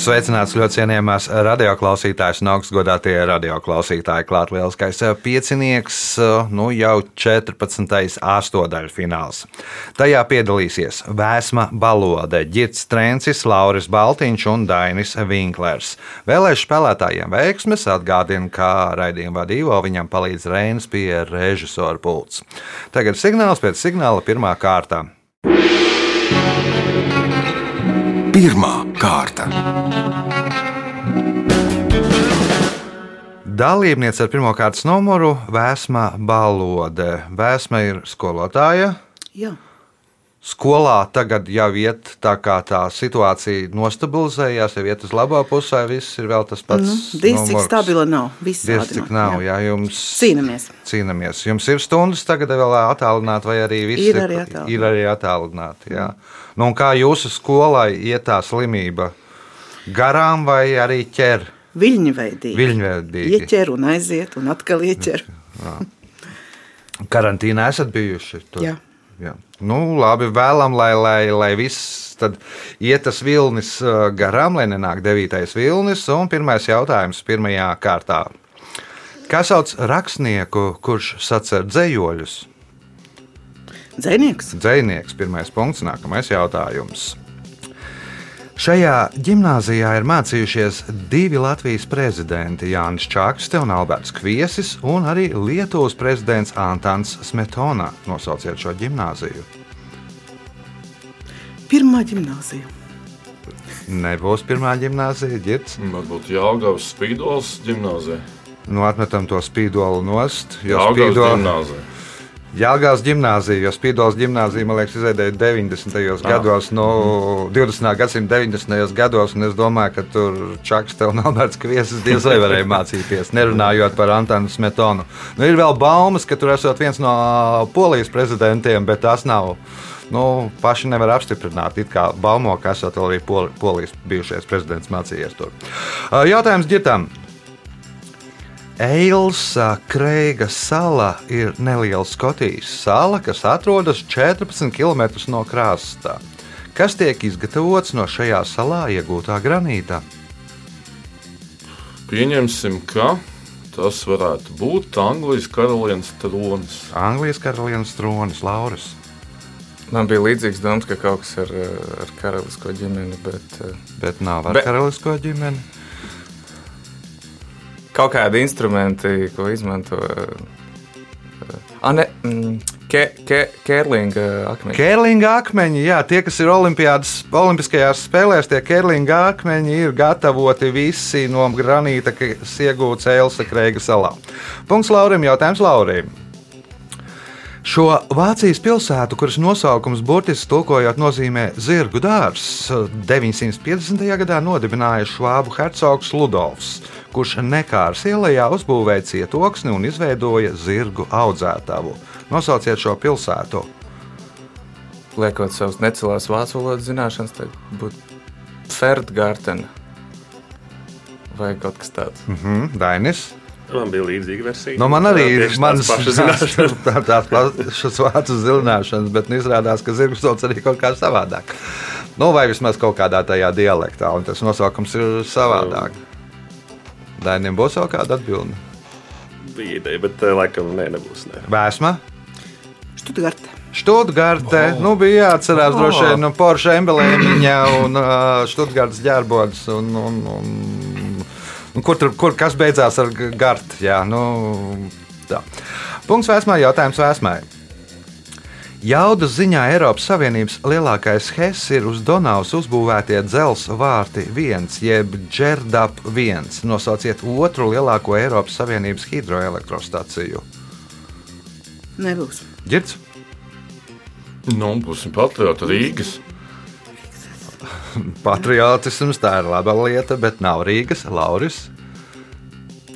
Sveicināts ļoti cienījamās radioklausītājas un augstgadātie radioklausītāji. Klāt lieliskais piecinieks, nu jau 14. astotdaļu fināls. Tajā piedalīsies Vēsma Balode, Girts Trencis, Lauris Baltiņš un Dainis Vinklers. Vēlēšu spēlētājiem veiksmes atgādina, kā raidījuma vadīvo viņam palīdz Reinas pie režisora pults. Tagad signāls pēc signāla pirmā kārta. Pirmā kārta. Dalībniece ar pirmā kārtas numuru - Vēsma Balode. Vēsma ir skolotāja. Jā. Skolā tagad jau iet tā kā tā situācija nostabilizējās, jau iet uz labo pusē, viss ir vēl tas pats. Nu, Diez cik numurs. stabila nav. Viss Diez tādi cik nav, jā. jā, jums Cīnamies. cīnāmies. Jums ir stundas tagad vēl attālināti, vai arī viss Ir arī attālināti. ir arī attālināti. Jā. Nu, un kā jūsu skolai iet tā slimība? Garām vai arī ķer? Viļņveidīgi. Viļņveidīgi. Ieķer un aiziet, un atkal ieķer. Karantīnā esat bijuši? Tur? Jā. Jā. Nu, labi, vēlam, lai, lai, lai viss tad iet tas vilnis ā, garām, lai nenāk devītais vilnis. Un pirmais jautājums pirmajā kārtā. Kā sauc rakstnieku, kurš sacer dzējoļus? Dzēnieks. Dzēnieks, pirmais punkts, nākamais jautājums. Šajā gimnājā ir mācījušies divi Latvijas prezidenti, Jānis Čakste un Alberts Kviesis, un arī Lietuvas prezidents Antons Smetona. Nosauciet šo gimnāziju. Pirmā gimnāzija. Nebūs pirmā gimnāzija, ģirts. Varbūt Jāgaunas spīdols gimnāzija. Nu, atmetam to spīdolu nost. Jo Jāgaunas spīdo- gimnāzija. Jāgaunas gimnāzija, jo Spīdols gimnāzija, man liekas, izveidēja 90. gados, no 20. gadsimta 90. gados, un es domāju, ka tur Čakste un Alberts Kviesis diez vai varēja mācīties, nerunājot par Antonu Smetonu. Nu, ir vēl baumas, ka tur esot viens no polijas prezidentiem, bet tas nav. Nu, paši nevar apstiprināt. It kā baumo, ka vēl arī Pol- polijas bijušais prezidents mācījies tur. Jautājums ģitam. Eilsa Kreiga sala ir neliela Skotijas sala, kas atrodas 14 km no krasta. Kas tiek izgatavots no šajā salā iegūtā granīta? Pieņemsim, ka tas varētu būt Anglijas karalienes tronis. Anglijas karalienes tronis, Lauris. Man bija līdzīgs domas, ka kaut kas ar, ar karalisko ģimeni, bet eh, Bet nav ar Bet- karalisko ģimeni. Kaut kādi instrumenti, ko izmanto. Ah, ne, mm, ke, ke, Kērlinga akmeņi. Kērlinga akmeņi, jā, tie, kas ir Olimpiskajās spēlēs, tie kērlinga akmeņi ir gatavoti visi no granīta, kas iegūts Eilsa Kreiga salā. Punkts Laurim, jautājums Laurim. Šo Vācijas pilsētu, kuras nosaukums burtiski tulkojot nozīmē zirgu dārzs, 950. gadā nodibināja Švābu hercogs Ludovs, kurš Nekārs ielā uzbūvēja cietoksni un izveidoja zirgu audzētavu. Nosauciet šo pilsētu. Liekot savus necelās vācu valodas zināšanas, tad būtu Ferdgārtena vai kaut kas tāds. Mhm, Dainis. Man bija līdzīga versija. Nu, man arī ir tās pašas tādas pašas vācu zināšanas, bet nu, izrādās, ka zirgus sauc arī kaut kā savādāk. Nu, vai vismaz kaut kādā tajā dialektā, un tas nosaukums ir savādāk. Dainiem būs vēl kāda atbilde. Bija ideja, bet eh, laikam nē, nebūs. Nē. Vēsma, Štutgarte. Študgarte. Oh. Nu, bija jāatcerās, oh. droši vien, nu, Porsche emblemēmiņa un uh, Študgartes ģērbods. Un, un, un, un kur, tur, kur kas beidzās ar gartu? Jā, nu, tā. Punkts vēsmai, jautājums vēsmai. Jaudas ziņā Eiropas Savienības lielākais HES ir uz Donavas uzbūvētie dzelzceļa vārti 1, jeb Džerdap 1. Nosauciet otru lielāko Eiropas Savienības hidroelektrostaciju. Nebūs. Girds? Nu, būsim patrioti Rīgas. Patriotisms tā ir laba lieta, bet nav Rīgas, Lauris.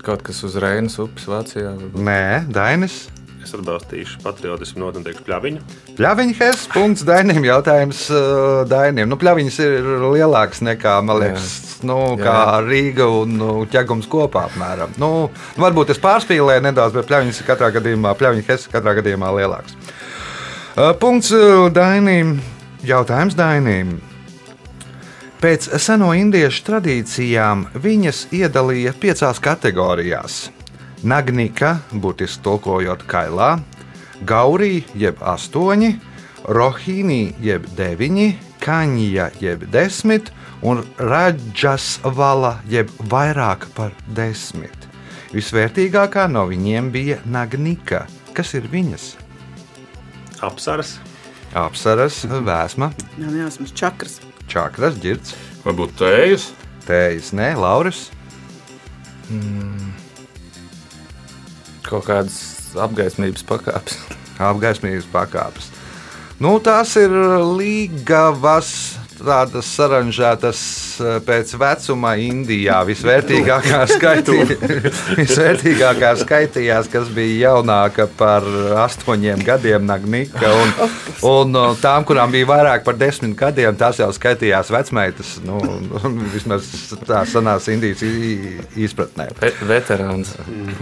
Kaut kas uz Reinas upes Vācijā. Nē, Dainis. Es atbalstīšu patriotismu teikšu pļaviņu. Pļaviņas punkts Dainim. Jautājums uh, Dainim. Nu, pļaviņas ir lielāks nekā, man liekas, nu, kā Rīga un nu, ķegums kopā apmēram. Nu, varbūt es pārspīlēju nedaudz, bet pļaviņas ir katrā gadījumā, pļaviņas katrā gadījumā lielāks. Uh, punkts uh, Dainim. Jautājums Dainim. Pēc seno indiešu tradīcijām viņas iedalīja piecās kategorijās. Nagnika, būtiski tulkojot kailā, Gaurī jeb astoņi, Rohīnī jeb deviņi, Kaņģa jeb desmit un Raģas vala jeb vairāk par desmit. Visvērtīgākā no viņiem bija Nagnika. Kas ir viņas? Apsaras. Apsaras, vēsma, Nav jāsmas čakras. Čakras, ģirts, Varbūt tējas. tējas, nē, lauris. Kaut kādas apgaismības pakāpes. apgaismības pakāpes. Nu, tās ir līgavas, tādas saranžētas pēc vecuma Indijā. Visvērtīgākā, skaitī, visvērtīgākā skaitījās, kas bija jaunāka par astoņiem gadiem, Nagnika. Un, un eh, tām, kurām bija vairāk par desmit gadiem, tās jau skaitījās vecmeitas. Nu, vismaz tā sanās Indijas izpratnē. Ve veterāns.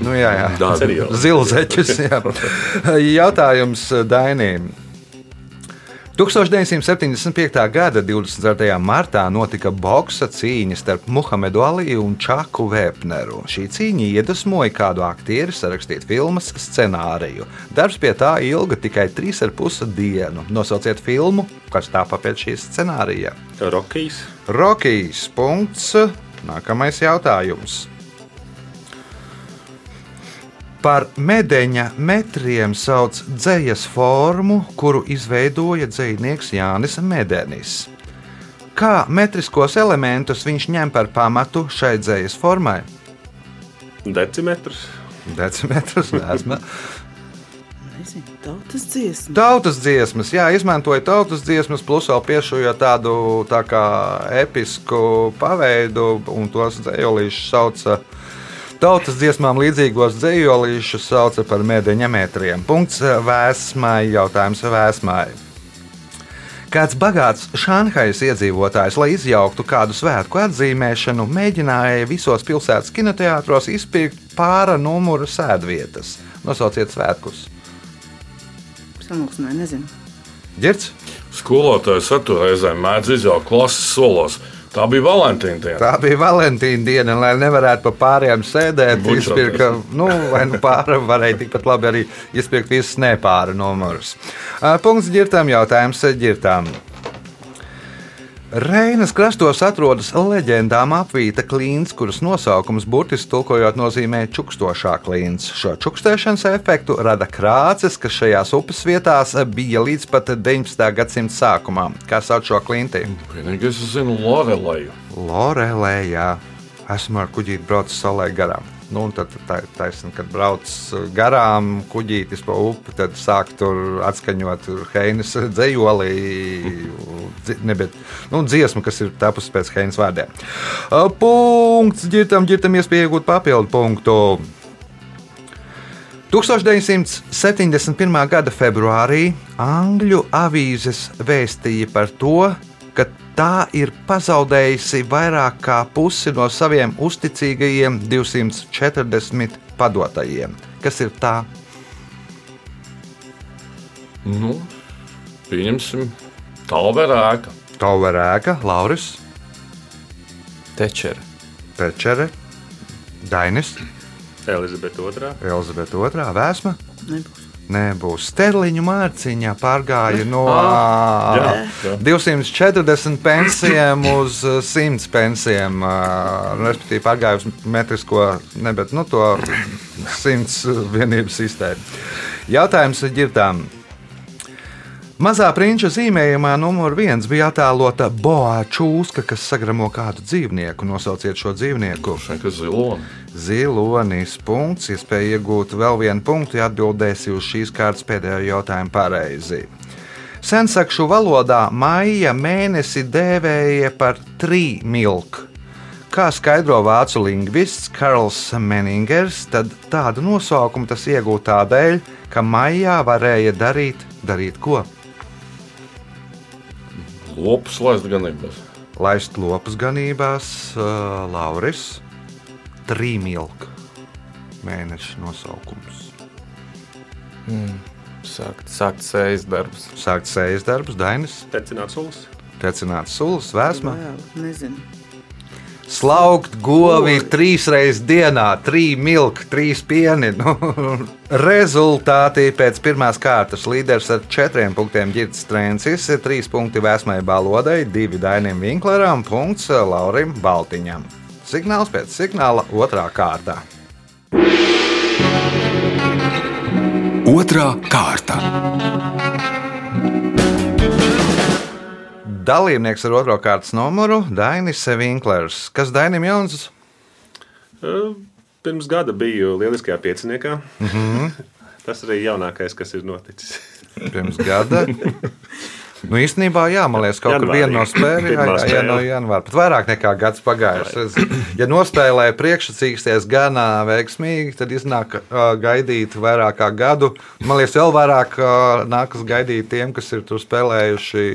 Nu, jā, jā. Seriozi. Zilzeķis. jā. Jautājums Dainīm. 1975. gada 24. martā notika boxa cīņa starp Muhamedu Aliju un Čaku Vēpneru. Šī cīņa iedvesmoja kādu aktieri sarakstīt filmas scenāriju. Darbs pie tā ilga tikai 3,5 dienu. Nosauciet filmu, kas tāpa pēc šīs scenārija. Rokijs. Rokijs. Punkts. Nākamais jautājums. Par medeņa metriem sauc dzīslas formu, kuru izveidoja dzinieks Jānis Medenis. Kā metriskos elementus viņš ņem par pamatu šai dzīslas formai? Decimetrs. Decimetrus, esmu. Nezinu, tautas dziesma. Tautas dziesmas, jā, izmantoja tautas dziesmas, plus vēl piešujot tādu tā kā episku paveidu, un tos dzējolīšus sauca. Tautas dziesmām līdzīgos dzējolīšus sauca par mēdeņa metriem. Punkts vēsmai, jautājums vēsmai. Kāds bagāts Šanhajas iedzīvotājs, lai izjauktu kādu svētku atzīmēšanu, mēģināja visos pilsētas kinoteātros izpirkt pāra numuru sēdvietas. Nosauciet svētkus. Sanāksmē, nezinu. Girts? Skolotājs satura reizēm mēdz izjaukt klases solos. Tā bija Valentīna diena. Tā bija Valentīna diena, lai nevarētu pa pārējām sēdēt. Izpirka, nu, vai nu pāri varēja tikpat labi arī izpirkt visas nepāra numurus. Punkts ģirtām, jautājums ģirtām. Reinas krastos atrodas leģendām apvīta klīns, kuras nosaukums burtiski tulkojot nozīmē čukstošā klīns. Šo čukstēšanas efektu rada krāces, kas šajās upes vietās bija līdz pat 19. gadsimta sākumam. Kā sauc šo klinti? Vienīgais, es zinu, Loreleju. Lorelē, jā, esmu ar kuģīti braucis saulē garām. Nu, tad taisnība, kad brauc garām kuģītis pa upi, tad sāk tur atskaņot Heinas dzējoli, dzi- ne, bet, nu, dziesmu, kas ir tapusi pēc Heinas vārdiem. Ā, Punkts ģirtam, ģirtam iespēja iegūt papildu punktu. 1971. gada februārī Angļu avīzes vēstīja par to, ka tā ir pazaudējusi vairāk kā pusi no saviem uzticīgajiem 240 padotajiem. Kas ir tā? Nu, pieņemsim, Talverēka. Tauverēka, Lauris, Tečera. Pečere, Dainis, Elizabete II. Elizabete II, Vēsma. Nebūs. Nebūs sterliņu mārciņā, pārgāja no jā, jā. 240 pensijām uz 100 pensijām. ā, Respektīvi, pārgāja uz metrisko, ne, bet nu, to 100 vienību sistēmu. Jautājums ir ģirtām. Mazā prinča zīmējumā numur viens bija attēlota boā čūska, kas sagramo kādu dzīvnieku. Nosauciet šo dzīvnieku. Ziloni. Zilonis punkts, iespēja iegūt vēl vienu punktu, ja atbildēsi uz šīs kārtas pēdējo jautājumu pareizi. Sensakšu valodā maija mēnesi dēvēja par trīmilku. Kā skaidro vācu lingvists Karls Meningers, tad tādu nosaukumu tas iegūta tādēļ, ka maijā varēja darīt, darīt ko? Lopus laist ganībās. Laist lopus ganībās, uh, Lauris, trīmilka mēneša nosaukums. Sākt, sākt sējas darbus. Sākt sējas darbus, Dainis, Tecināt sulas. tecināts sulas, vēsma. Vēl, nezinu. Slaukt govi trīs reizes dienā, trīs milki, trīs pieni. Nu, rezultāti pēc pirmās kārtas līderis ar četriem punktiem Girts Strēncis, trīs punkti Vēsmai Balodai, divi Dainim Vinkleram, punkts Laurim Baltiņam. Signāls pēc signāla otrā kārtā. Otra kārta. Dalībnieks ar otro kārtas numuru - Dainis Vinklers. Kas Dainim Jons? Pirms gada biju lieliskajā pieciniekā. Mm -hmm. Tas arī jaunākais, kas ir noticis. Pirms gada. Nu, īstenībā, jā, man liekas, kaut kur Janvārī. viena no spēlēm, jā, no janvāra. Pat vairāk nekā gads pagājis. Es- Ja nospēlēja priekšsacīksties gan veiksmīgi, tad iznāk ā, gaidīt vairāk kā gadu. Man liekas, vēl vairāk ā, nākas gaidīt tiem, kas ir tur spēlējuši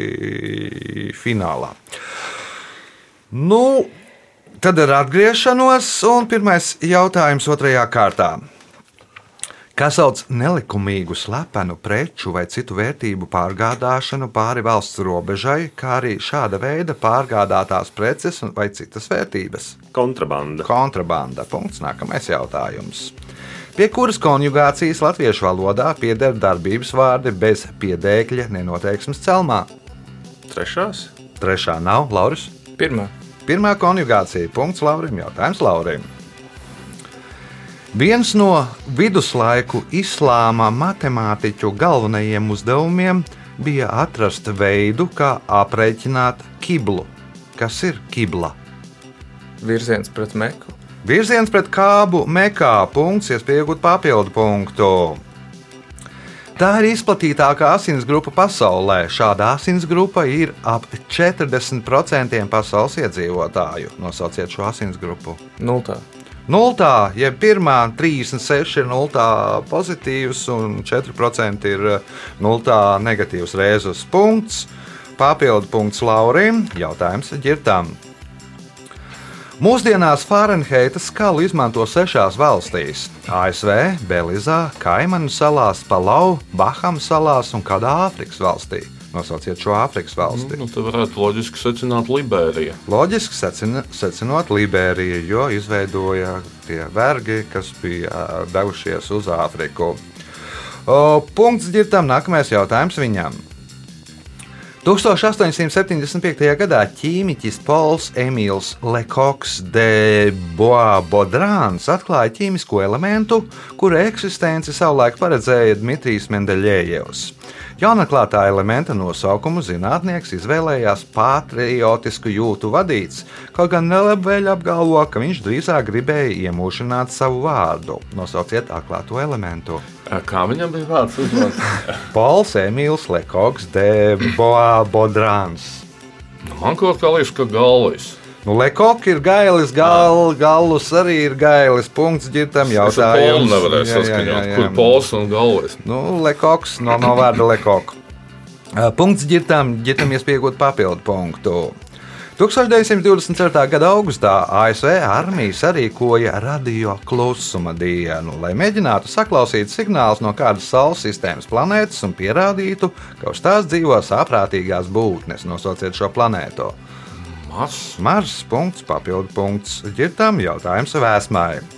finālā. Nu, tad ar atgriešanos, un pirmais jautājums otrajā kārtā. Kas sauc nelikumīgu, slepenu preču vai citu vērtību pārgādāšanu pāri valsts robežai, kā arī šāda veida pārgādātās preces un- vai citas vērtības? Kontrabanda. Kontrabanda. Punkts. Nākamais jautājums. Pie kuras konjugācijas latviešu valodā pieder darbības vārdi bez piedēkļa nenoteiksmes celmā? Trešās. Trešā nav Lauris. Pirmā. Pirmā konjugācija. Punkts Laurim. Jautājums Laurim. Viens no viduslaiku islāma matemātiķu galvenajiem uzdevumiem bija atrast veidu, kā aprēķināt kiblu. Kas ir kibla? Virziens pret meku. Virziens pret kābu mekā, punkts, iespējot papildu punktu. Tā ir izplatītākā asinsgrupa pasaulē. Šāda asinsgrupa ir ap 40% pasaules iedzīvotāju. Nosauciet šo asinsgrupu. Nultā. Nultā, jeb pirmā 36 ir nultā pozitīvs un 4% ir eh, nultā negatīvs rēzus punkts. Papildu punkts Laurim. Jautājums ģirtām. Mūsdienās Fahrenheita skalu izmanto sešās valstīs - ASV, Belizā, Kaimanu salās, Palau, Bahamu salās un kādā Āfrikas valstī. Nosauciet šo Āfrikas valsti. Nu, te varētu loģiski secināt Liberija. Loģiski secina, secinot Liberiju, jo izveidoja tie vergi, kas bija devušies uz Āfriku. O, Punkts ģirtam, nākamais jautājums viņam. 1875. gadā ķīmiķis Pols Emīls Lekoks de Bois-Bodrāns atklāja ķīmisko elementu, kura eksistenci savulaik paredzēja Dmitrijs Mendeļējevs. Jaunatklātā elementa nosaukumu zinātnieks izvēlējās patriotisku jūtu vadīts, kaut gan nelabvēļ apgalvo, ka viņš drīzāk gribēja iemūžināt savu vārdu. Nosauciet atklāto elementu. Kā viņam bija vārds? Pols Emīls Lekoks de Bois-Bodrāns. Man kaut kā liekas, ka galvas. Nu, Lekoks ir gailis, gal, galus arī ir gailis. Punkts ģitam jautājums. Jā, jā, saskaņot, jā, jā. kur pols un galvas. Nu, Lekoks no, no vārda Lekoks. Punkts ģitam, ģitam iespējot papildu punktu. 1924. gada augustā ASV armija sarīkoja radio klusuma dienu, lai mēģinātu saklausīt signālus no kādas Saules sistēmas planētas un pierādītu, ka uz tās dzīvo saprātīgās būtnes. Nosauciet šo planētu. Mars. Mars, punkts, papildu punkts. Girtam jautājums vēsmai.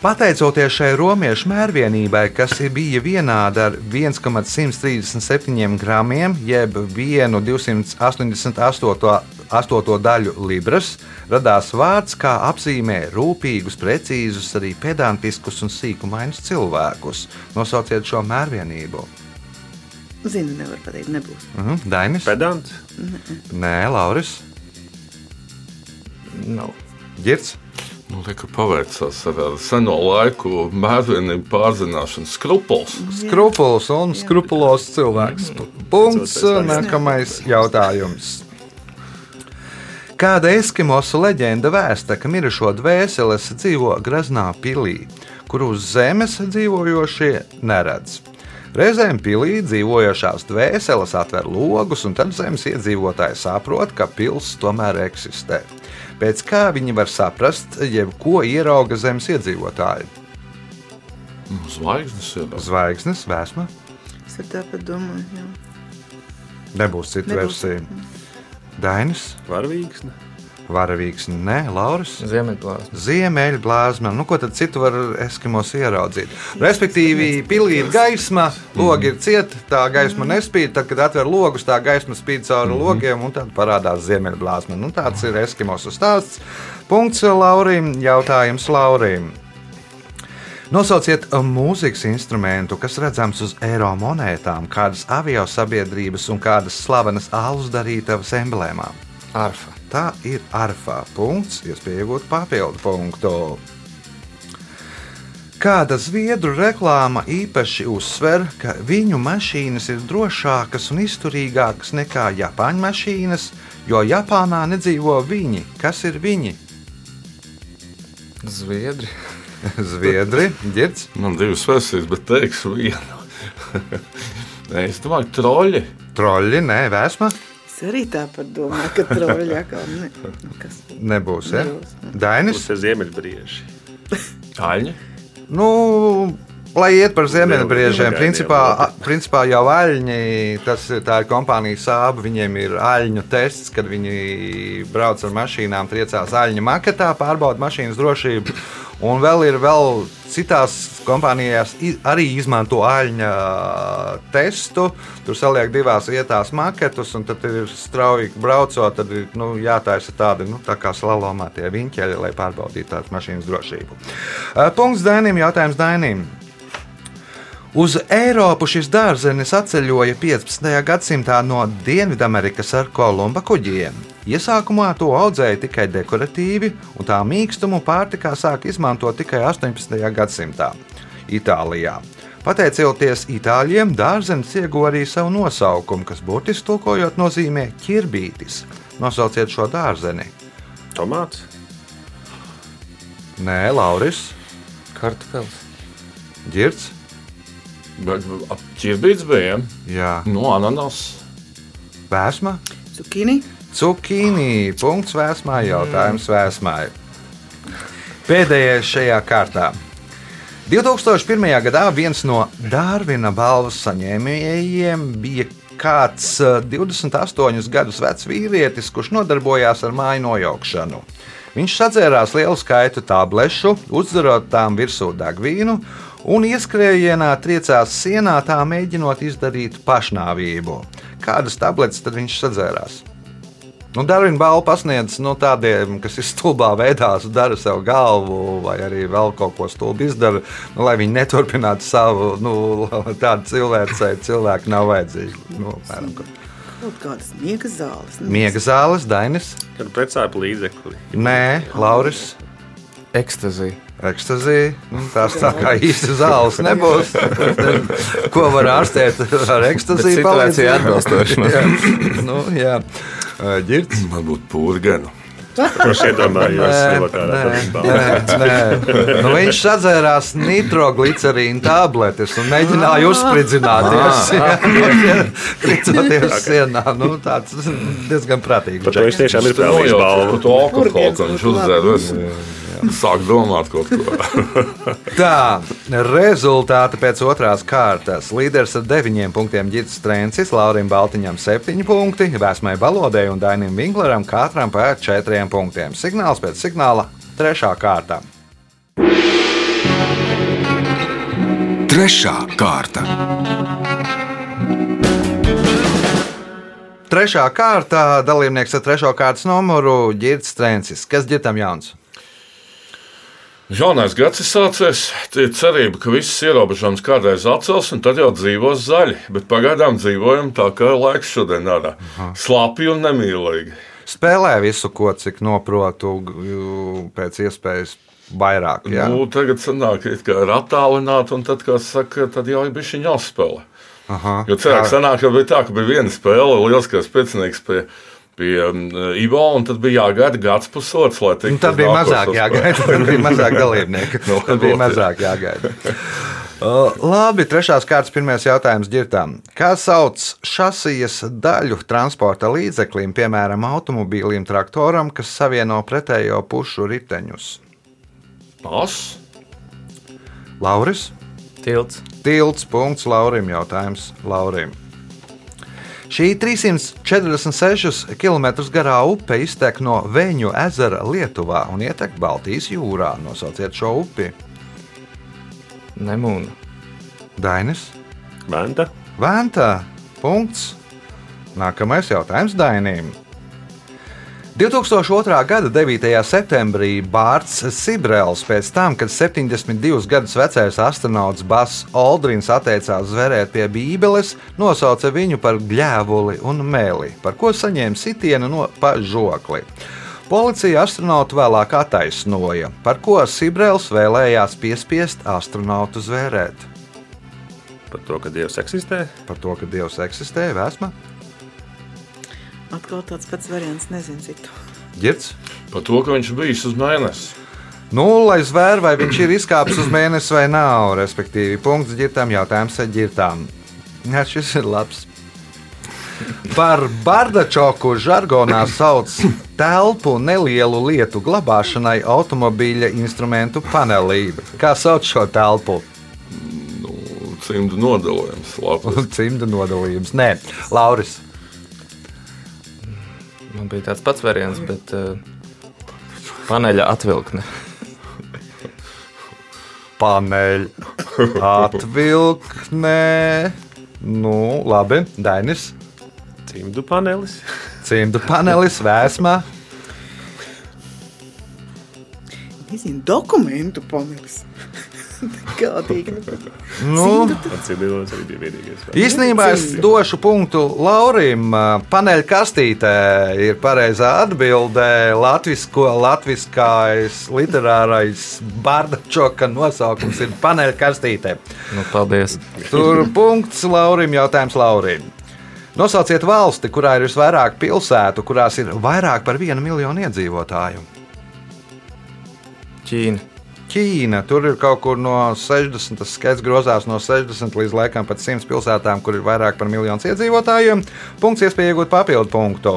Pateicoties šai romiešu mērvienībai, kas bija vienāda ar 1,137 gramiem, jeb 1,288 daļu libras, radās vārds, kā apzīmē rūpīgus, precīzus, arī pedantiskus un sīkumainus cilvēkus. Nosauciet šo mērvienību. Zinu, nevar pateikt, nebūs. Mhm, Dainis? Pedants. Nē, Lauris. Nav. Girts. Nu, Lieka pavērcās ar ar seno laiku mērvienību pārzināšanu skrupuls. Skrupuls un skrupulos cilvēks. Punkts. Nākamais jautājums. Kāda eskimosu leģenda vēsta, ka mirušo dvēseles dzīvo graznā pilī, kur uz zemes dzīvojošie neredz. Reizēm pilī dzīvojošās dvēseles atver logus, un tad zemes iedzīvotāji saprot, ka pils tomēr eksistē. Pēc kā viņi var saprast, jeb ko ierauga zemes iedzīvotāji? Zvaigznes ir. Zvaigznes, vēsma, Es tāpat domāju. Jā. nebūs cita Nebūs. versija. Dainis, Varavīgs. ne? Varavīgs, nē, Lauris. Ziemeļplāsma. Ziemeļblāzma. Nu, ko tad citu var eskimos ieraudzīt? Respektīvi, pilī ir gaisma, logi ir cieti, tā gaisma nespīd. Tad, kad atver logus, tā gaisma spīd cauri logiem, un tad parādās ziemeļblāzma. Nu, tāds ir eskimosu stāsts. Punkts Laurim, jautājums Laurim. Nosauciet mūzikas instrumentu, kas redzams uz eiro monētām, kādas avio sabiedrības un kādas slavenas alus darītavas emblēmām. Arfa. Tā ir arfā. Punkts, iespēja iegūt papildu punktu. Kāda zviedru reklāma īpaši uzsver, ka viņu mašīnas ir drošākas un izturīgākas nekā Japāņu mašīnas, jo Japānā nedzīvo viņi. Kas ir viņi? Zviedri. Zviedri, ģirds, Man divas versijas, bet teikšu vienu. Nē, es domāju, troļi. troļļi, nē, vēsma. Arī tāpat domāju, ka troļļi atkal ne. Nu, kas? Nebūs, ja? Nebūs, ne. Dainis. Būs ir ziemeļbrieži. Aļņi. Nu, lai iet par ziemeļbriežiem, principā, a- principā jau aļņi, tas ir tā ir kompānija sāba, viņiem ir aļņu tests, kad viņi brauc ar mašīnām, triecās aļņu maketā, pārbauda mašīnas drošību. Un vēl ir vēl citās kompānijās arī izmanto aļņa testu. Tur saliek divās vietās maketus, un tad ir strauji braucot, tad ir nu, jātaisa tādi nu, tā kā slalomā tie viņķeļi, lai pārbaudītu tādas mašīnas drošību. Eh, Punkts Dainim, jautājums Dainim. Uz Eiropu šis dārzenis atceļoja 15. gadsimtā no Dienvidamerikas ar kolumba kuģiem. Iesākumā to audzēja tikai dekoratīvi, un tā mīkstumu pārtikā sāka izmantot tikai 18. gadsimtā Itālijā. Pateicoties itāļiem, dārzenis ieguva arī savu nosaukumu, kas burtiski tulkojot nozīmē ķirbītis. Nosauciet šo dārzeni. Tomāts. Nē, Lauris, Kartupels. Girts. Bet ķirbīts bija. Jā, No ananas. vēsma. Cukini. Cukīnī. Punkts vēsmā, jautājums vēsmai. Pēdējais šajā kārtā. 2001. gadā viens no Dārvina balvas saņēmējiem bija kāds eh, 28 gadus vecs vīrietis, kurš nodarbojās ar māju nojaukšanu. Viņš sadzērās lielu skaitu tablešu, uzdarot tām virsū degvīnu un ieskrējienā triecās sienā, tā mēģinot izdarīt pašnāvību. Kādas tabletes tad viņš sadzērās? Nu, Darvina balva pasniedz nu, tādiem, kas ir stulbā veidā, dara sev galvu, vai arī vēl kaut ko stulbu izdara, nu, lai viņi neturpinātu savu nu, tādu cilvēcēju. Cilvēki nav vajadzīgi. Nu, apmēram, ka- Kaut kādas miega zāles. Nu, Miega zāles, Dainis, Kad precēpu līdzekli. Nē, Lauris. Ekstazija. Ekstazija. Nu, tās tā kā īsti zāles nebūs. Ko var ārstēt ar ekstaziju? situācija atbilstoši, jā, nu, jā. Varbūt pūrgenu. Kurš iedomājās no kādā nē, balva? nē. Nu, viņš sadzērās nitroglicerīna tabletes un mēģināja uzspridzināties. Kritoties sienā. Nu, tāds diezgan prātīgs. Viņš tiešām ir Nu, pelnījis balvu. Burgers ko viņš būtu uzdzēra. Sāk domāt kaut ko. Tā, rezultāti pēc otrās kārtas. Līderis ar deviņiem punktiem Girts Strēncis, Laurim Baltiņam septiņi punkti, Vēsmai Balodei un Dainim Vinkleram katram pa četriem punktiem. Signāls pēc signāla trešā kārta. Trešā kārta. Trešā kārta dalībnieks ar trešo kārtas numuru Girts Strēncis. Kas ģitam jauns? Jaunais gads ir sācies. Ir cerība, ka visas ierobežojumus kādreiz atcels, un tad jau dzīvos zaļi. Bet pagaidām dzīvojam tā, kā laiks šodien ārā. Slāpji un nemīlīgi. Spēlē visu, ko cik noprotu, pēc iespējas vairāk. Jā? Nu, tagad sanāk, kā ir attālināti, un tad, kā saka, tad jau ir bišķiņ jāspēlē. Aha. Jo cilvēks sanāk, ka bija tā, ka bija viena spēle, lielskais piecinieks pie, pie um, Ivo, un tad bija jāgaida gads pusotrs, lai tiktu. Nu, tad bija mazāk jāgaida. Tad bija mazāk dalībnieku. Nu, Tad bija mazāk jāgaida. Uh, Labi, trešās kārtas pirmais jautājums ģirtām. Kā sauc šasijas daļu transporta līdzeklim, piemēram, automobīlim, traktoram, kas savieno pretējo pušu riteņus? Pas? Lauris? Tilts. Tilts, punkts Laurim, jautājums Laurim. Šī 346 km garā upe iztek no Vēņu ezera Lietuvā un ietek Baltijas jūrā. Nosauciet šo upi. Nemūna. Dainis, Venta. Vēntā, punkts. Nākamais jautājums Dainim. 2002. gada 9. septembrī Bārts Sibrels pēc tam, kad 72 gadus vecais astronauts Bass Aldrins atteicās zvērēt pie Bībeles, nosauca viņu par gļēvuli un mēli, par ko saņēma sitienu no pa žokli. Policija astronautu vēlāk attaisnoja, par ko Sibrels vēlējās piespiest astronautu zvērēt. Par to, ka Dievs eksistē. Par to, ka Dievs eksistē, vēsma, Atkal tāds pats variants, nezinu citu. ģirts. Par to, ka viņš bijis uz mēnesi. Nu, lai zvēr, vai viņš ir izkāpis uz mēnesi vai nav, respektīvi, punkts ģirtām, jautājums ar ģirtām. Jā, šis ir labs. Par bardačoku žargonā sauc telpu nelielu lietu glabāšanai automobīļa instrumentu panelī. Kā sauc šo telpu? Nu, cimdu nodalījums. Cimda nodalījums. Nē, Lauris. Man bija tāds pats variants, bet uh, paneļa atvilkne. Paneļa atvilknē. Nu, labi, Dainis. Cimdu panelis. Cimdu panelis, vēsmā. Nezinu, dokumentu panelis. Kādīgi. Nu, Atcīmīlos arī bija vienīgais. īstenībā es došu punktu Laurim. Paneļa kastītē ir pareizā atbilde. Latvisko, latviskais literārais bardačoka nosaukums ir paneļa kastītē. Nu, paldies. Tur punkts Laurim, jautājums Laurim. Nosauciet valsti, kurā ir visvairāk pilsētu, kurās ir vairāk par vienu miljonu iedzīvotāju. Ķīna. Ķīna. Tur ir kaut kur no 60. Tas skaits grozās no 60 līdz laikam pat 100 pilsētām, kur ir vairāk par miljonu iedzīvotājiem. Punkts iespēja iegūt papildu punktu.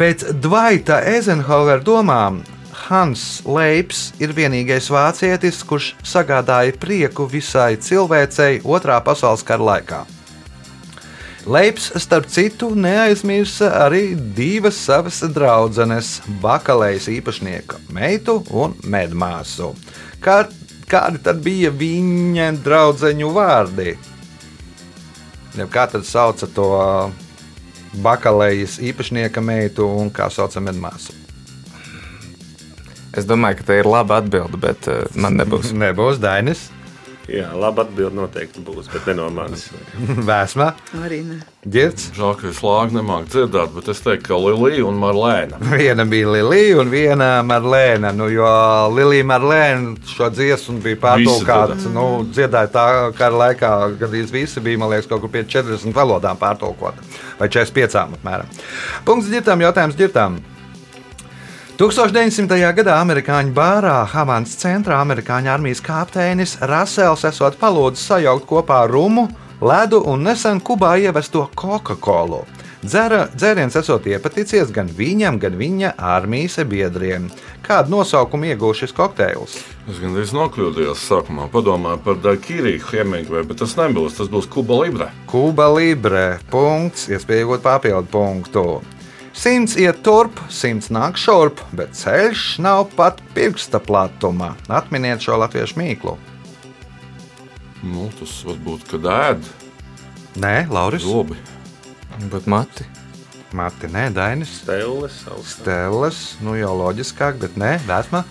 Pēc Dvaita Eizenhower domām Hans Leips ir vienīgais vācietis, kurš sagādāja prieku visai cilvēcei Otrā pasaules kara laikā. Leips, starp citu, neaizmirsa arī divas savas draudzenes, bakalejas īpašnieka meitu un medmāsu. Kā, kādi tad bija viņa draudzeņu vārdi? Ja kā tad sauca to bakalejas īpašnieka meitu un kā sauca medmāsu? Es domāju, ka tā ir laba atbilde, bet uh, man nebūs. Nebūs Dainis, Jā, laba atbilde noteikti būs, bet ne no manis. Vēsmā, Arī ne. Girts. Žēl, ka es lāgu nemāku dzirdēt, bet es teiktu, ka Lilija un Marlēna. Viena bija Lilija un viena Marlēna. Nu, jo Lilija Marlēna šo dziesmu bija pārtulkāta. Nu, dziedāja tā kara laikā, gandrīz visi bija, man liekas, kaut kur pie 40 valodām pārtulkota. Vai 45 apmēram. Punkts ģirtām, jautājums ģirtām. 1900. gadā amerikāņu bārā Havanas centrā amerikāņu armijas kapteinis Rasels esot palūdzis sajaukt kopā rumu, ledu un nesen Kubā ievesto Coca-Colu. Dzera, dzēriens esot iepaticies gan viņam, gan viņa armijas biedriem. Kādu nosaukumu iegūst šis kokteils? Es gandrīz nokļūdījos sākumā, padomāju par Daikīriju Hemingway, bet tas nebūs. Tas būs Kuba Libre. Kuba Libre. Punkts, iespēja iegūt papildu punktu. Simts iet turp, simts nāk šurp, bet ceļš nav pat pirksta platuma. Atminiet šo latviešu mīklu. Nu, tas var būt, kad ēd Nē, Lauris. zobi. Būt mati. Mati, nē, Dainis. Stēles, augsts. Stēles, nu jau loģiskāk, bet nē, vēsma.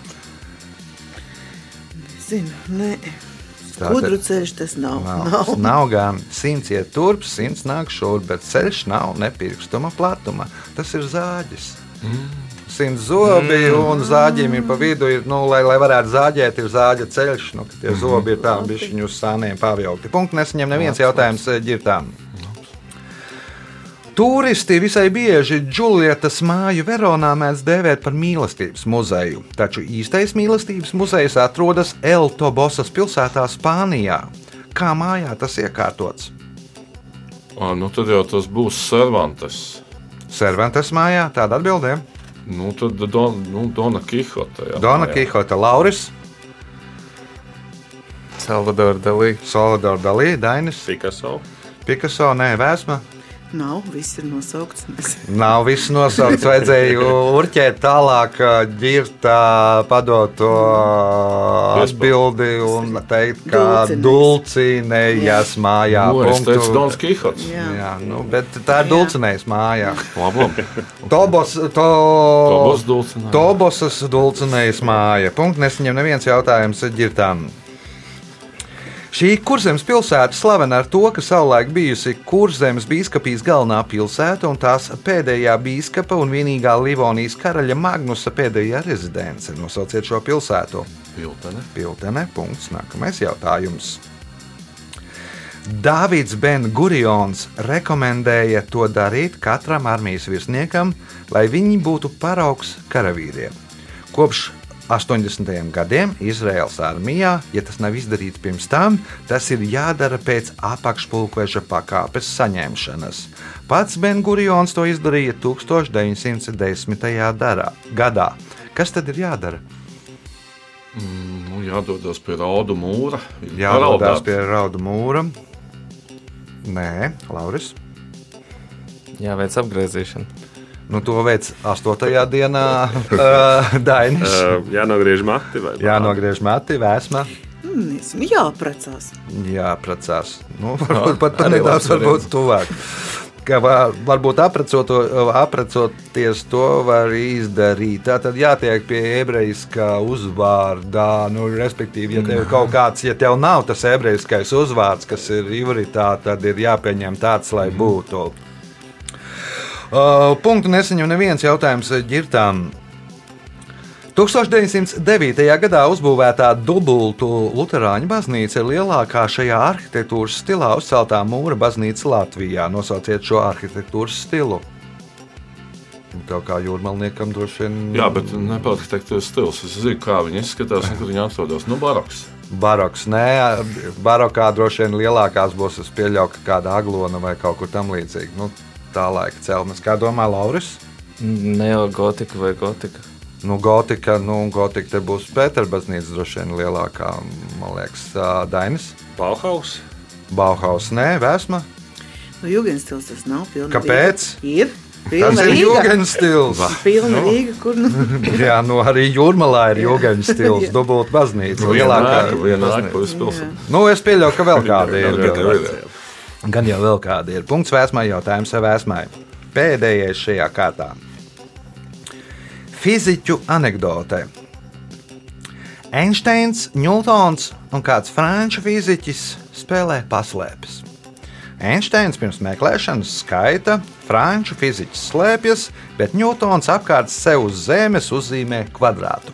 Zinu, nē. Kudru ceļš tas nav. Nav, nav. nav gan simts iet turp, simts nāk šurp, bet ceļš nav nepirkstuma platuma. Tas ir zāģis. Simts zobi mm. un zāģiem ir pa vidu, ir, nu, lai, lai varētu zāģēt, ir zāģa ceļš. Nu, tie zobi ir tādi bišķiņu uz sāniem pavilkti. Punkts nesaņem neviens jautājums eh, ģirtām. Turisti visai bieži Džulietas māju Veronā mēdz dēvēt par mīlestības muzeju, taču īstais mīlestības muzejs atrodas Eltobosas pilsētā, Spānijā. Kā mājā tas iekārtots? Ā, nu tad jau tas būs Cervantes. Servantes mājā, tāda atbildē. Nu, tad Don, nu, Dona Kihota. jā. Dona Jā. Kihota, Lauris, Salvador Dalī. Salvador Dalī, Dainis, Picasso. Picasso, Nē, Vēsma. Nav, viss ir nosaukts. Nav viss nosaukts, vajadzēja urķēt tālāk, ģirta padot to atbildi un teikt, ka dulcinējas mājā. Punktu. teicu Dons Kihots. Jā. Jā, nu, bet tā ir dulcinējas mājā. Tobos, to, Tobos dulcinājums. Tobosas dulcinējas māja. Punkts nesaņem neviens jautājums ģirtām. Šī kurzemes pilsēta slavena ar to, ka savulaik bijusi kurzemes biskupijas galvenā pilsēta un tās pēdējā biskupa un vienīgā Livonijas karaļa Magnusa pēdējā rezidence. Nosauciet šo pilsētu. Piltene. Piltene. Punkts. Nākamais jautājums. Dāvids Ben-Gurions rekomendēja to darīt katram armijas virsniekam, lai viņi būtu paraugs karavīriem. Kopš 80. gadiem Izraels armijā, ja tas nav izdarīts pirms tam, tas ir jādara pēc apakšpulkveža pakāpes saņemšanas. Pats Ben-Gurions to izdarīja 1910. Darā, gadā. Kas tad ir jādara? Nu, jādodas pie raudu mūra. Jādodas Paraudāt. pie raudu mūra. Nē, Lauris. Jāveic apgriezīšana. Nu, to veids 8. dienā uh, Dainis. Uh, jānogriež mati vai Jānogriež mati, vēsma, Nezinu, jāprecās. jāprecās. Nu, varbūt pat pat nedaudz varbūt tuvāk. Ka var- varbūt aprecoties to var izdarīt. Tā tad jātiek pie ebrejiskā uzvārdā. Nu, respektīvi, ja tev ir kaut kāds, ja tev nav tas ebrejiskais uzvārds, kas ir ivritā, tad ir jāpieņem tāds, lai būtu. Uh, punktu nesaņem neviens jautājums ģirtām. 1909. gadā uzbūvētā dubultu Lutāņu baznīca ir lielākā šajā arhitektūras stilā uzceltā mūra baznīca Latvijā. Nosauciet šo arhitektūras stilu. Tev kā jūrmalniekam droši vien Jā, bet nepatīk stils. Es zinu, kā viņi izskatās un kur viņi atrodas. Nu, baroks. Baroks, nē, barokā droši vien lielākās būs. Es pieļauju, ka kāda aglona vai kaut kur tam līdzīga. Nu, tā laika celtnes. Kā domā Lauris? Neogotika vai gotika. Nu, gotika, nu, gotika te būs Pēterbaznīca droši vien lielākā, man liekas, Dainis. Bauhaus. Bauhaus, nē, Vēsma. Nu, Jūgens tas nav pilnīgi. Kāpēc? Ir. Tas Pilna ir Rīga. jūgens stils. Pilna Rīga, kur nu. Jā, nu arī jūrmalā ir jūgens stils, Jā. dubult baznīca. Nu, Lielākā. visu pilsētu. Nu, es pieļauju, ka vēl kāda ir. Gan jau vēl kāda ir. Punkts vēsmai, jautājums vēsmai. Pēdējais šajā kārtā. Fiziķu anekdote. Einsteins, Ņūtons un kāds franču fiziķis spēlē paslēpes. Einsteins pirms meklēšanas skaita, franču fiziķis slēpjas, bet Ņūtons apkārt sev uz zemes uzzīmē kvadrātu.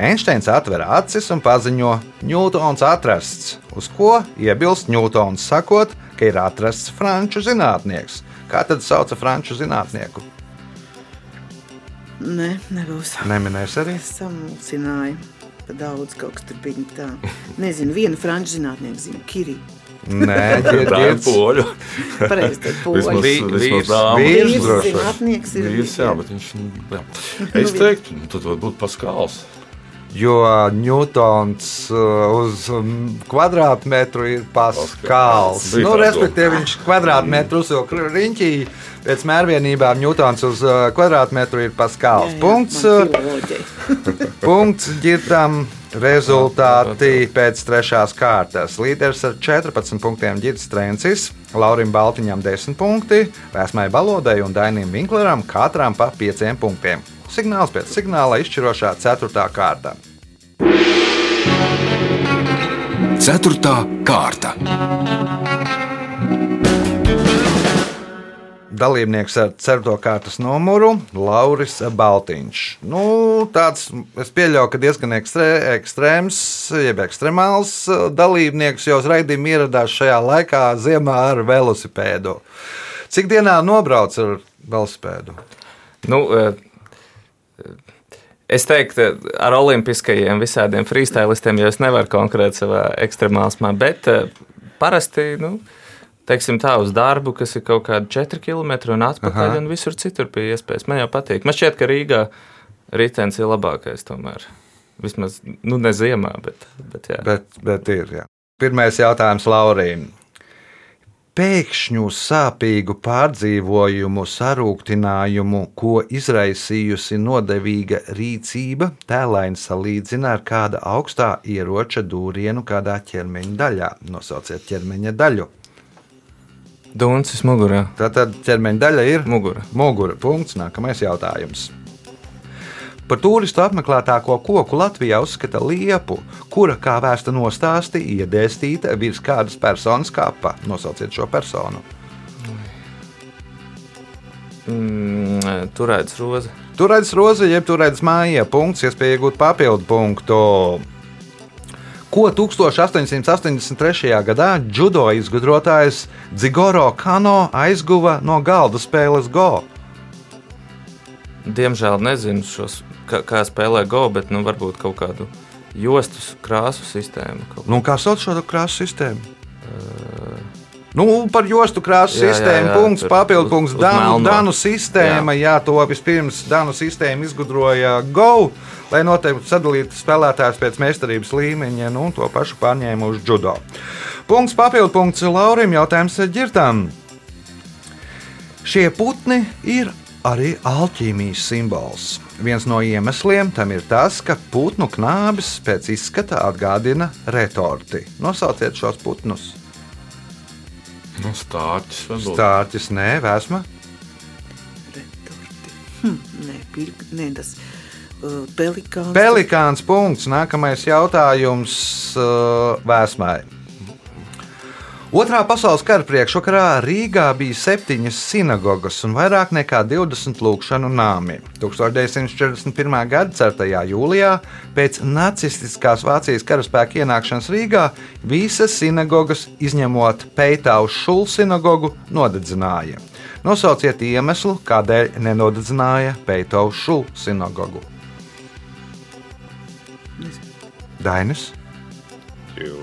Einsteins atver acis un paziņo, Ņūtons atrasts, uz ko iebilst Ņūtons, sakot, ka ir atrasts franču zinātnieks. Kā tad sauca franču zinātnieku? Nē, nebūs. Neminēs arī. Es samulsināju. Pa daudz kaut kas tur bija tā. Nezinu, viena franču zinātnieka zina, Kirī. Nē, Tā ir poļu. Pareizi, poļi. Vi- vismaz vīrs- vīrs. Droši vien. zinātnieks ir. Vīrs, jā, bet viņš. nu, Jā. Es teiktu, nu, tad varbūt Paskāls. Jo Ņūtons uh, uz um, kvadrātmetru ir paskāls. Bija Nu, respektīvi, viņš kvadrātmetru uzvilka riņķī. Pēc mērvienībām Ņūtons uz uh, kvadrātmetru ir paskāls. Punkts. uh, Punkts ģirtam. Rezultāti pēc trešās kārtas. Līderis ar 14 punktiem Girts Trencis, Laurim Baltiņam 10 punkti, Vēsmai Balodai un Dainim Vinkleram katram pa 5 punktiem. Signāls pēc signāla izšķirošā 4. kārta. Ceturtā kārta. Dalībnieks ar 4. kārtas numuru - Lauris Baltiņš. Nu, tāds, es pieļauju, ka diezgan ekstrē, ekstrēms, jeb ekstremāls dalībnieks, jo uz raidījumu ieradās šajā laikā ziemā ar velosipēdu. Cik dienā nobrauc ar velospēdu? Nu, eh, es teiktu, ar olimpiskajiem visādiem freestylistiem jau es nevaru konkurēt savā ekstremālismā, bet eh, parasti, nu, teiksim tā, uz darbu, kas ir kaut kādi 4 km un atpakaļ, Aha. un visur citur pie iespējas. Man jau patīk. Man šķiet, ka Rīgā ritenis ir labākais tomēr. Vismaz, nu, ne ziemā, bet, bet jā. Bet, bet ir. Jā. Pirmais jautājums Laurim. Pēkšņu sāpīgu pārdzīvojumu, sarūktinājumu, ko izraisījusi nodevīga rīcība, tēlaini salīdzina ar kāda augstā ieroča dūrienu kādā ķermeņa daļā. Nosauciet ķermeņa daļu. Duncis mugurā. Tātad ķermeņa daļa ir Mugura. Mugura punkts. Nākamais jautājums. Par turistu apmeklētāko koku Latvijā uzskata liepu, kura, kā vēsta nostāsti, iedēstīta virs kādas personas kapa. Nosauciet šo personu. Mm, Turēts roze. Tur redzams roze, jeb tur redzams māja. Punkts, iespēja iegūt papildu punktu. Ko 1883. gadā judo izgudrotājs Dzigoro Kano aizguva no galda spēles Go? Diemžēl nezinu, šos, kā, kā spēlē Go, bet nu, varbūt kaut kādu jostu krāsu sistēmu. Kaut. Nu, kā sauc šo krāsu sistēmu? Nu, par jostu krāsu Jā, jā, sistēmu, jā, punkts, tur papildu punkts. Danu. Danu sistēma, jā. jā, to vispirms Danu sistēma izgudroja Go, lai noteikti sadalītu spēlētājus pēc meistarības līmeņa, nu, un to pašu pārņēma uz judo. Punkts, papildu punkts Laurim, jautājums ģirtām. Šie putni ir arī alķīmijas simbols. Viens no iemesliem tam ir tas, ka putnu knābis pēc izskata atgādina retorti. Nosauciet šos putnus. Nu, Stārķis varbūt. Stārķis, nē, vēsma. Retorti. Hm, nē, pirk, nē, tas uh, pelikāns. Pelikāns punkts. Nākamais jautājums uh, vēsmai. Otrā pasaules kara priekšvakarā Rīgā bija septiņas sinagogas un vairāk nekā 20 lūkšanu nāmi. 1941. gada 4. jūlijā, pēc nacistiskās Vācijas karaspēka ienākšanas Rīgā, visas sinagogas, izņemot Peitau Šulu sinagogu, nodedzināja. Nosauciet iemeslu, kādēļ nenodedzināja Peitau Šulu sinagogu. Dainis. Jo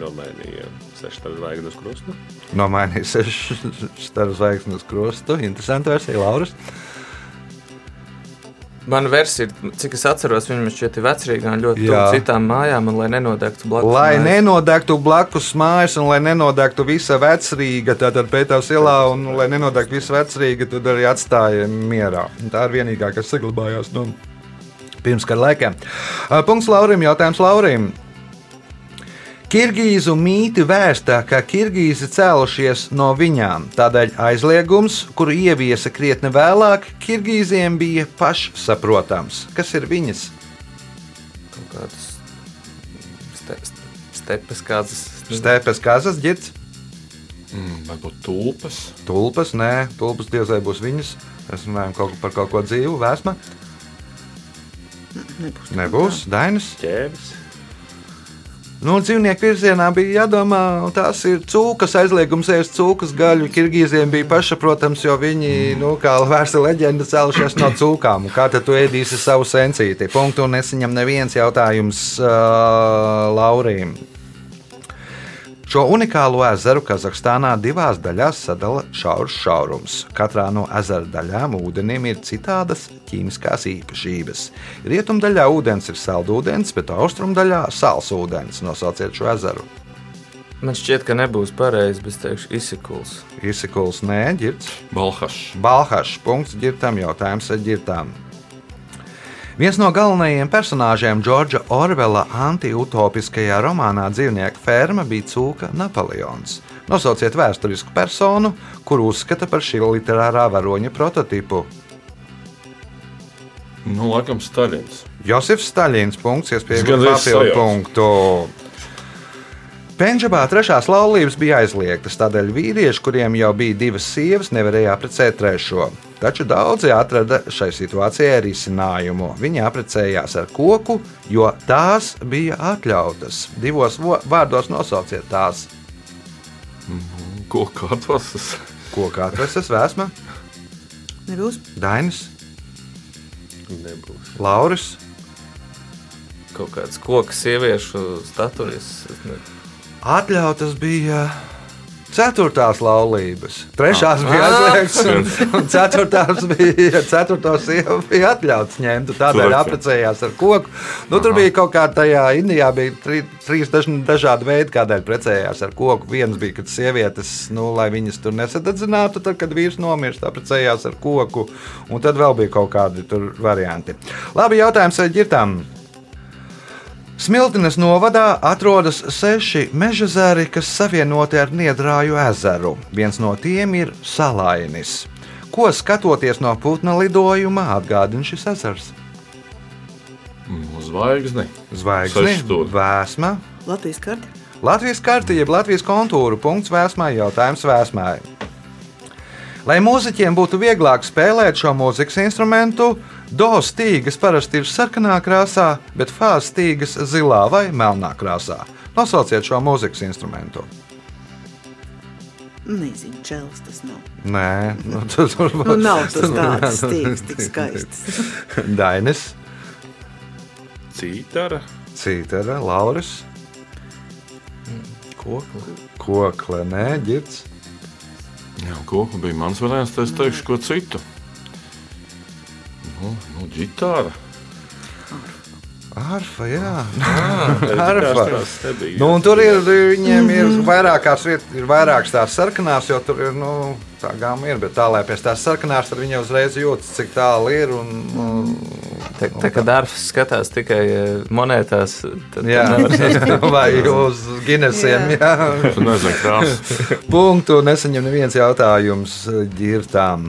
nomainīja sešu zvaigznes krustu. Nomainīja sešu staru zvaigznes krustu. Interesanti versija, Lauris. Mana versija, cik es atceros, viņam šķiet, ir vecrīgā un ļoti tuvu citām mājām, un lai nenodegtu blakus. Lai mājas. nenodegtu blakus mājas, un lai nenodegtu visa vecrīga, tad ar Pēters ielā, un lai nenodegtu visa vecrīga, tad arī atstāja mierā. Un Tā ir vienīgā, kas saglabājās no pirmskara laikiem. Punkts Laurim, jautājums Laurim. Kirgīzu mīti vēstā, ka Kirgīzi cēlušies no viņām. Tādēļ aizliegums, kuru ieviesa krietni vēlāk, Kirgīziem bija pašsaprotams. Kas ir viņas? Kaut kādas ste, ste, stepes kādas. Stepes kazas, ģirts, Mm, Varbūt tulpas. tulpas, nē, tulpas diez vai būs viņas. Mēs runājam kaut, par kaut ko dzīvu, vēsma. Nebūs. Nebūs, Dainis. Ķēvis. Nu, dzīvnieku virzienā bija jādomā, un tās ir cūkas aizliegums ēst cūkas gaļu. Kirgīziem bija pašsaprotams, jo viņi, nu, kā vērsta leģenda, cēlušies no cūkām. Kā tad tu ēdīsi savu sencīti? Punktu un nesaņem neviens jautājums uh, Laurim. Šo unikālo ezeru Kazahstānā divās daļās sadala šaurs šaurums. Katrā no ezera daļām ūdenim ir citādas ķīmiskās īpašības. Rietumdaļā ūdens ir saldūdens, bet austrumdaļā sāls ūdens. Nosauciet šo ezeru. Man šķiet, ka nebūs pareizi, bet es teikšu, izsikuls. Izsikuls, nē, ģirts. Balhašs. Balhašs punkts ģirtam, jautājums ar ģirtām. Viens no galvenajiem personāžiem Džordža Orvela anti-utopiskajā romānā Dzīvnieku ferma bija cūka Napoleons. Nosauciet vēsturisku personu, kuru uzskata par šī literārā varoņa prototipu. Nu, laikam, Stalins. Josifs Staļins, punkts, iespējams, papildu punktu. Pendžabā trešās laulības bija aizliegtas, tādēļ vīrieši, kuriem jau bija divas sievas, nevarēja apprecēt trešo. Taču daudzi atrada šai situācijai risinājumu. Viņi apprecējās ar koku, jo tās bija atļautas. Divos vo- vārdos nosauciet tās. Ko katrs? Koka atveses vēsma, Nebūs. Dainis, Nebūs. Lauris. Kaut kāds koks, sieviešu statujas. Atļautas bija ceturtās laulības. Trešās bija Ah. aizliegts, un, un ceturtās bija, ceturto sievu bija atļauts ņemt. Tādēļ Tur, apprecējās ar koku. Nu, tur bija kaut kā tajā Indijā, bija tri, trīs daž- dažādi veidi, kādēļ precējās ar koku. Viens bija, kad sievietes, nu, lai viņas tur nesadedzinātu, tad, kad vīrs nomirst, apprecējās ar koku. Un tad vēl bija kaut kādi tur varianti. Labi, jautājums ģirtām. Smiltenes novadā atrodas seši meža zari, kas savienoti ar Niedrāju ezeru. Viens no tiem ir Salainis. Ko skatoties no putna lidojuma, atgādina šis ezers? Mm. Zvaigznes, Seši stūri. vēsma, Latvijas karte. Latvijas karti, jeb Latvijas kontūra punkts vēsmai, jautājums vēsmai. Lai mūziķiem būtu vieglāk spēlēt šo mūzikas instrumentu, do stīgas parasti ir sarkanā krāsā, bet fāzes stīgas zilā vai melnā krāsā. Nosauciet šo mūzikas instrumentu. Nezinu, čels tas nav. Nē, nu, tur, tur, Nu, nav tas tāds stīgs, tik skaists. Dainis, Cītara. Cītara, Lauris, Kokli. Kokle, Nē, Girts. Jā, koku bija mans variants, tad es teikšu ko citu. Nu, nu ģitāra. Arfa, jā. Arfa. Arfa. Nu, un tur ir, viņiem ir vairākās vietas, ir vairākas tās sarkanās, jo tur ir nu, tā gama ir. Bet tā, lai pēc tās sarkanās, tad viņi uzreiz jūtas, cik tālu ir. Un, un, Tā, tā kā dārsts skatās tikai eh, monētās, tad jā, vai uz Guinnessiem. Jā. Tu nezini, krāsa. Punktu nesaņem neviens jautājums ģirtām.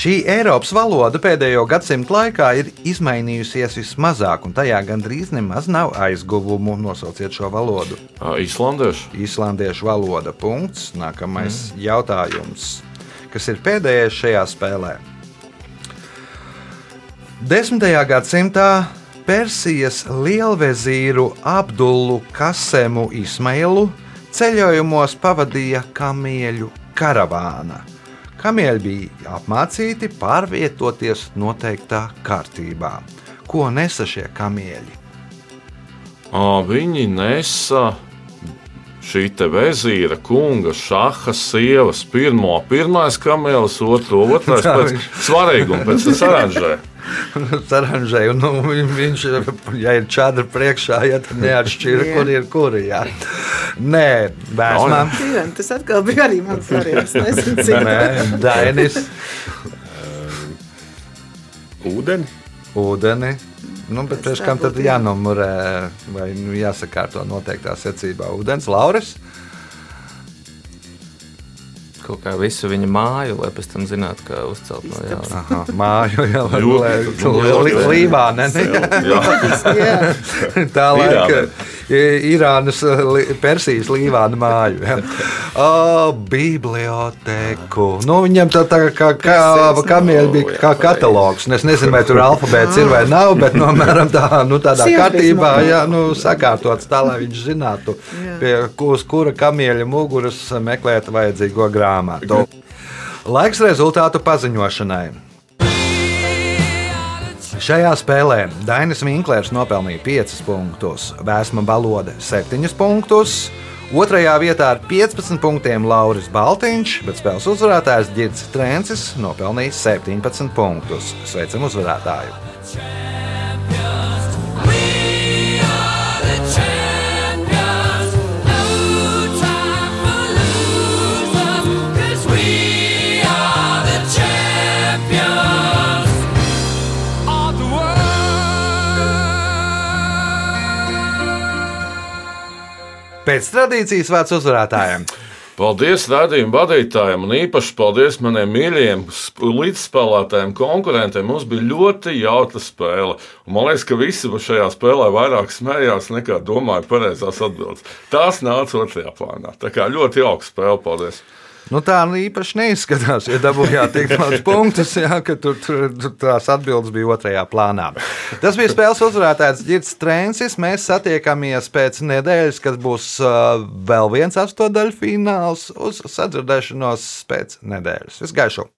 Šī Eiropas valoda pēdējo gadsimtu laikā ir izmainījusies vismazāk, un tajā gandrīz nemaz nav aizguvumu. Nosauciet šo valodu. Īslandiešu. Islandiešu valoda. Punkts. Nākamais mm. jautājums. Kas ir pēdējais šajā spēlē? 10. gadsimtā Persijas lielvezīru Abdulu Kasemu Ismailu ceļojumos pavadīja kamieļu karavāna. Kamieļi bija apmācīti pārvietoties noteiktā kārtībā. Ko nesa šie kamieļi? Ā, Viņi nesa šī te vezīra, kunga, šaha, sievas, pirmo, pirmais kamielis, otru, otrais, pēc svarīguma, pēc tam saranžē. Saranžēju, nu, viņš ja ir čadra priekšā, ja tad neatšķira, kur ir kuri. Jā. Nē, bērnam. Tas atkal bija arī mans variants. Nezinu, cik Nē, Dainis, Ūdeni. ūdeni. Nu, bet pēc tam tad jānumurē vai nu, jāsakārto noteiktā secībā. Ūdens, Lauris. kaut kā visu viņa māju, lai pēc tam zinātu, kā uzcelt no jauna. Aha, māju jau Ļoti, tādā līnijā, ne? Jā, Jā, Tā laika. Irānas, li- Persijas līvāna māju. Ja. O, bibliotēku. Nu, viņam tā, tā kā, kā kamieļi bija kā katalogs. Un Es nezinu, vai tur alfabēts ir vai nav, bet nu, apmēram tā, nu, tādā kārtībā, jā, nu, sakārtots tā, lai viņš zinātu, pie kuras kura kamieļa muguras meklēt vajadzīgo grāmatu. Laiks rezultātu paziņošanai. Šajā spēlē Dainis Vinklers nopelnīja 5 punktus, Vēsma Balode 7 punktus, otrajā vietā ar 15 punktiem Lauris Baltiņš, bet spēles uzvarētājs Girts Trencis nopelnīja 17 punktus. Sveicam uzvarētāju! Pēc tradīcijas vārds uzvarētājiem! Paldies rādījumu vadītājiem un īpaši paldies maniem mīļajiem sp- līdzspēlētājiem, konkurentiem. Mums bija ļoti jauka spēle. Un man liekas, ka visi šajā spēlē vairāk smējās nekā domāja pareizās atbildes. Tās nāca otrajā plānā. Tā kā ļoti jauka spēle. Paldies! Nu, tā nu īpaši neizskatās. Ja dabūjāt tik daudz punktus, jā, ka tur, tur, tur tās atbildes bija otrajā plānā. Tas bija spēles uzvarētājs Girts Trēnsis. Mēs satiekamies pēc nedēļas, kad būs uh, vēl viens astotdaļu fināls uz sadzirdēšanos pēc nedēļas. Visu gaišu!